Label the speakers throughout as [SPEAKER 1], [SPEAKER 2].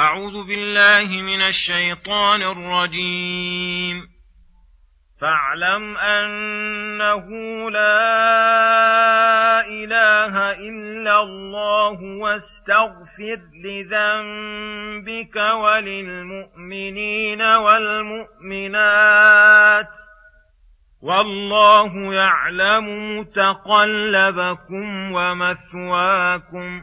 [SPEAKER 1] أعوذ بالله من الشيطان الرجيم. فاعلم أنه لا إله إلا الله واستغفر لذنبك وللمؤمنين والمؤمنات. والله يعلم متقلبكم ومثواكم.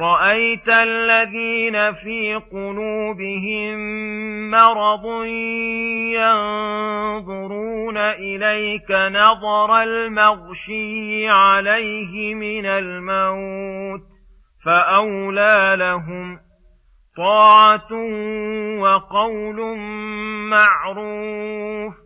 [SPEAKER 1] رأيت الذين في قلوبهم مرض ينظرون إليك نظر المغشي عليه من الموت فأولى لهم طاعة وقول معروف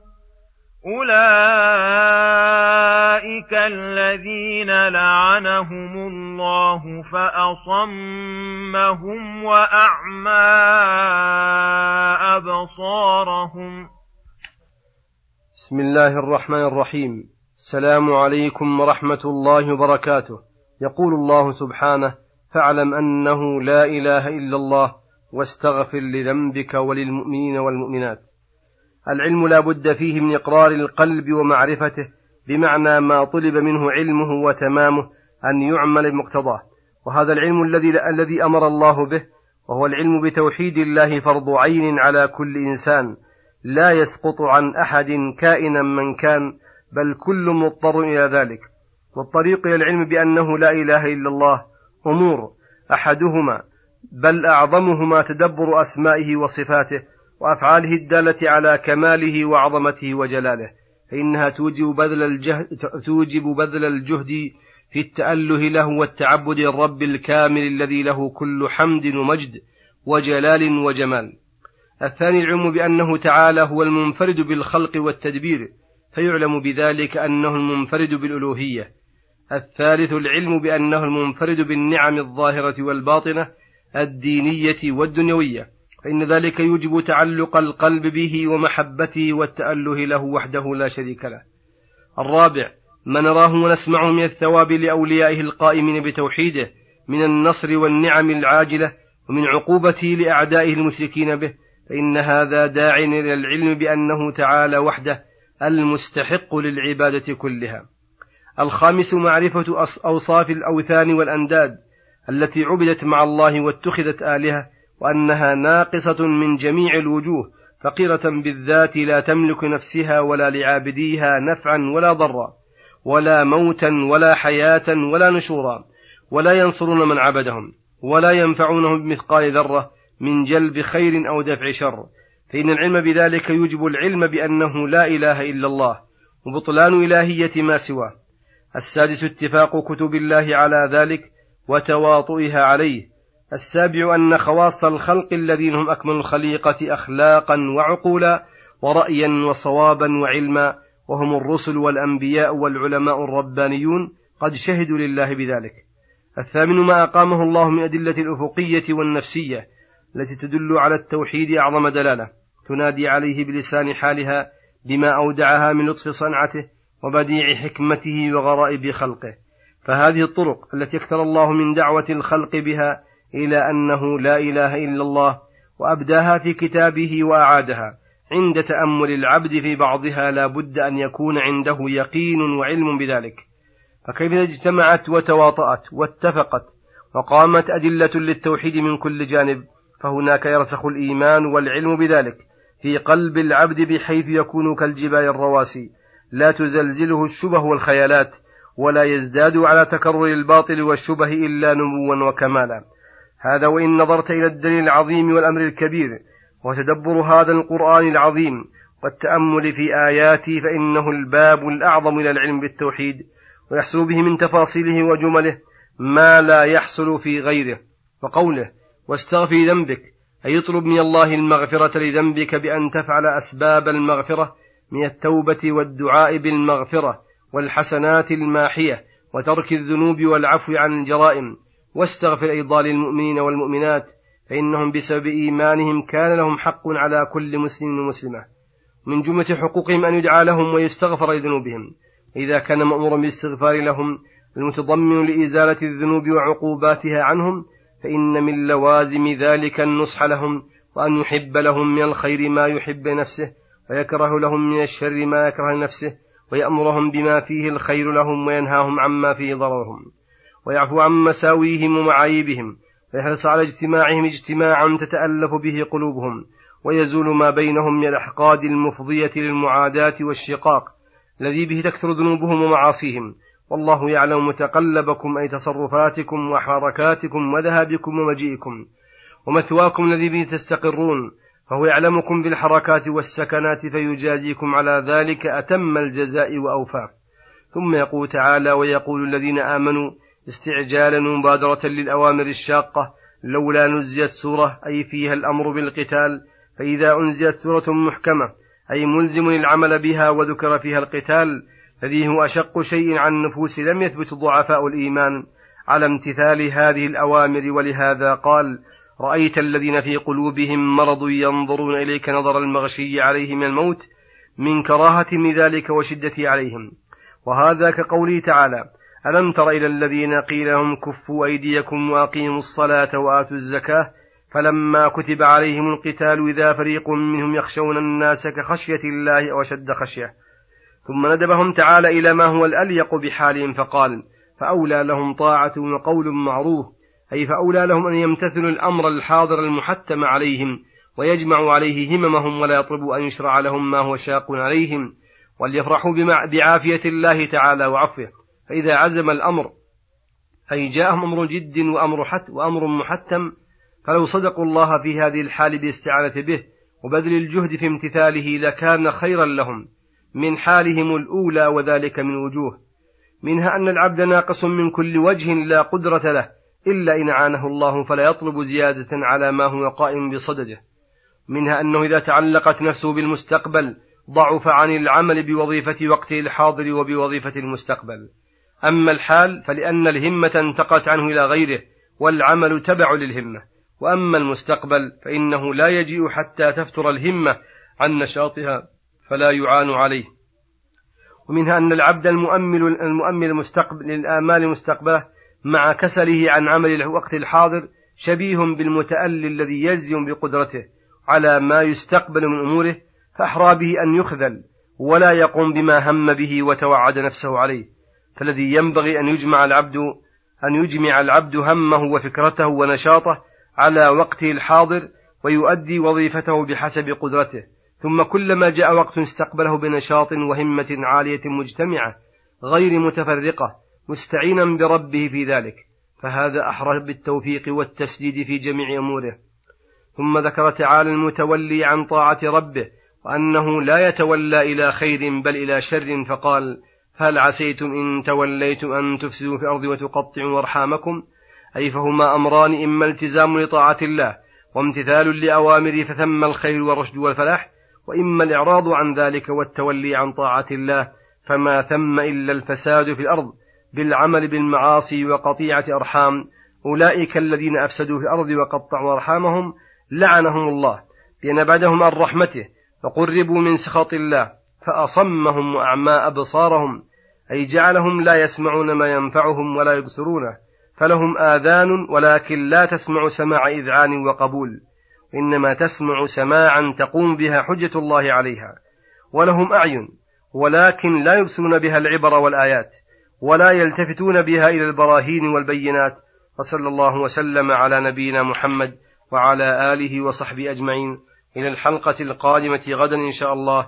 [SPEAKER 1] أولئك الذين لعنهم الله فأصمهم وأعمى أبصارهم
[SPEAKER 2] بسم الله الرحمن الرحيم. السلام عليكم ورحمة الله وبركاته. يقول الله سبحانه فاعلم أنه لا إله إلا الله واستغفر لذنبك وللمؤمنين والمؤمنات. العلم لا بد فيه من إقرار القلب ومعرفته بمعنى ما طلب منه علمه وتمامه أن يعمل بمقتضاه. وهذا العلم الذي الذي أمر الله به وهو العلم بتوحيد الله فرض عين على كل إنسان لا يسقط عن أحد كائنا من كان بل كل مضطر إلى ذلك. والطريق إلى العلم بأنه لا إله إلا الله أمور أحدهما بل أعظمهما تدبر أسمائه وصفاته وأفعاله الدالة على كماله وعظمته وجلاله فإنها توجب بذل الجهد توجب بذل الجهد في التأله له والتعبد للرب الكامل الذي له كل حمد ومجد وجلال وجمال. الثاني العلم بأنه تعالى هو المنفرد بالخلق والتدبير فيعلم بذلك أنه المنفرد بالألوهية. الثالث العلم بأنه المنفرد بالنعم الظاهرة والباطنة الدينية والدنيوية فإن ذلك يوجب تعلق القلب به ومحبته والتأله له وحده لا شريك له. الرابع ما نراه ونسمعه من الثواب لأوليائه القائمين بتوحيده من النصر والنعم العاجلة ومن عقوبته لأعدائه المشركين به فإن هذا داع إلى العلم بأنه تعالى وحده المستحق للعبادة كلها. الخامس معرفة أوصاف الأوثان والأنداد التي عبدت مع الله واتخذت آلهة وأنها ناقصة من جميع الوجوه فقيرة بالذات لا تملك نفسها ولا لعابديها نفعا ولا ضرا ولا موتا ولا حياة ولا نشورا ولا ينصرون من عبدهم ولا ينفعونهم بمثقال ذرة من جلب خير أو دفع شر. فإن العلم بذلك يوجب العلم بأنه لا إله إلا الله وبطلان إلهية ما سواه. السادس اتفاق كتب الله على ذلك وتواطؤها عليه. السابع أن خواص الخلق الذين هم أكمل الخليقة أخلاقا وعقولا ورأيا وصوابا وعلما وهم الرسل والأنبياء والعلماء الربانيون قد شهدوا لله بذلك. الثامن ما أقامه الله من أدلة الأفقية والنفسية التي تدل على التوحيد أعظم دلالة. تنادي عليه بلسان حالها بما أودعها من لطف صنعته وبديع حكمته وغرائب خلقه. فهذه الطرق التي أكثر الله من دعوة الخلق بها إلى أنه لا إله إلا الله وأبداها في كتابه وأعادها. عند تأمل العبد في بعضها لا بد أن يكون عنده يقين وعلم بذلك. فكيف اجتمعت وتواطأت واتفقت وقامت أدلة للتوحيد من كل جانب فهناك يرسخ الإيمان والعلم بذلك. في قلب العبد بحيث يكون كالجبال الرواسي. لا تزلزله الشبه والخيالات ولا يزداد على تكرر الباطل والشبه إلا نموا وكمالا. هذا وإن نظرت إلى الدليل العظيم والأمر الكبير وتدبر هذا القرآن العظيم والتأمل في آياته فإنه الباب الأعظم إلى العلم بالتوحيد ويحصل به من تفاصيله وجمله ما لا يحصل في غيره. وقوله واستغفر ذنبك أي اطلب من الله المغفرة لذنبك بأن تفعل أسباب المغفرة من التوبة والدعاء بالمغفرة والحسنات الماحية وترك الذنوب والعفو عن الجرائم. واستغفر أيضا للمؤمنين والمؤمنات فإنهم بسبب إيمانهم كان لهم حق على كل مسلم ومسلمة. من جملة حقوقهم أن يدعى لهم ويستغفر لذنوبهم. إذا كان مأمورا بالاستغفار لهم المتضمن لإزالة الذنوب وعقوباتها عنهم فإن من لوازم ذلك النصح لهم وأن يحب لهم من الخير ما يحب نفسه ويكره لهم من الشر ما يكره نفسه ويأمرهم بما فيه الخير لهم وينهاهم عما فيه ضررهم. ويعفو عن مساويهم ومعايبهم ويحرص على اجتماعهم اجتماعا تتألف به قلوبهم ويزول ما بينهم من الأحقاد المفضية للمعاداة والشقاق الذي به تكثر ذنوبهم ومعاصيهم. والله يعلم متقلبكم أي تصرفاتكم وحركاتكم وذهابكم ومجيئكم. ومثواكم الذي به تستقرون فهو يعلمكم بالحركات والسكنات فيجازيكم على ذلك أتم الجزاء وأوفاه. ثم يقول تعالى ويقول الذين آمنوا استعجالا مبادرة للأوامر الشاقة لولا نزلت سورة أي فيها الأمر بالقتال فإذا أنزلت سورة محكمة أي ملزم العمل بها وذكر فيها القتال الذي هو أشق شيء عن النفوس لم يثبت ضعفاء الإيمان. على امتثال هذه الأوامر ولهذا قال رأيت الذين في قلوبهم مرض ينظرون إليك نظر المغشي عليه من الموت من كراهة ذلك وشدة عليهم. وهذا كقوله تعالى ألم تر إلى الذين قيل لهم كفوا أيديكم وأقيموا الصلاة وآتوا الزكاة فلما كتب عليهم القتال إذا فريق منهم يخشون الناس كخشية الله أو أشد خشية. ثم ندبهم تعالى إلى ما هو الأليق بحالهم فقال فأولى لهم طاعة وقول معروف أي فأولى لهم أن يمتثلوا الأمر الحاضر المحتم عليهم ويجمعوا عليه هممهم ولا يطلبوا أن يشرع لهم ما هو شاق عليهم وليفرحوا بعافية الله تعالى وعفوه. فإذا عزم الأمر أي جاءهم أمر جد وأمر حت وأمر محتم فلو صدقوا الله في هذه الحال بالاستعانة به وبذل الجهد في امتثاله لكان خيرا لهم من حالهم الأولى وذلك من وجوه منها أن العبد ناقص من كل وجه لا قدرة له إلا إن عانه الله فلا يطلب زيادة على ما هو قائم بصدده منها أنه إذا تعلقت نفسه بالمستقبل ضعف عن العمل بوظيفة وقته الحاضر وبوظيفة المستقبل. أما الحال فلأن الهمة انتقت عنه إلى غيره والعمل تبع للهمة. وأما المستقبل فإنه لا يجيء حتى تفتر الهمة عن نشاطها فلا يعان عليه. ومنها أن العبد المؤمل المؤمل المستقبل للآمال المستقبلة مع كسله عن عمل الوقت الحاضر شبيه بالمتألي الذي يجزم بقدرته على ما يستقبل من أموره فأحرى به أن يخذل ولا يقوم بما هم به وتوعد نفسه عليه. فالذي ينبغي أن يجمع العبد أن يجمع العبد همه وفكرته ونشاطه على وقته الحاضر ويؤدي وظيفته بحسب قدرته. ثم كلما جاء وقت استقبله بنشاط وهمة عالية مجتمعة غير متفرقة مستعينا بربه في ذلك. فهذا أحرى بالتوفيق والتسديد في جميع أموره. ثم ذكر تعالى المتولي عن طاعة ربه وأنه لا يتولى إلى خير بل إلى شر فقال هل عسيتم إن توليتم أن تفسدوا في الأرض وتقطعوا أرحامكم؟ أي فهما أمران إما التزام لطاعة الله وامتثال لأوامره فثم الخير والرشد والفلاح وإما الإعراض عن ذلك والتولي عن طاعة الله فما ثم إلا الفساد في الأرض بالعمل بالمعاصي وقطيعة أرحام. أولئك الذين أفسدوا في الأرض وقطعوا أرحامهم لعنهم الله لأن بعدهم عن رحمته فقربوا من سخط الله. فأصمهم وأعمى أبصارهم أي جعلهم لا يسمعون ما ينفعهم ولا يبصرونه فلهم آذان ولكن لا تسمع سماع إذعان وقبول إنما تسمع سماعا تقوم بها حجة الله عليها ولهم أعين ولكن لا يبصرون بها العبر والآيات ولا يلتفتون بها إلى البراهين والبينات وصلى الله وسلم على نبينا محمد وعلى آله وصحبه أجمعين. إلى الحلقة القادمة غدا إن شاء الله.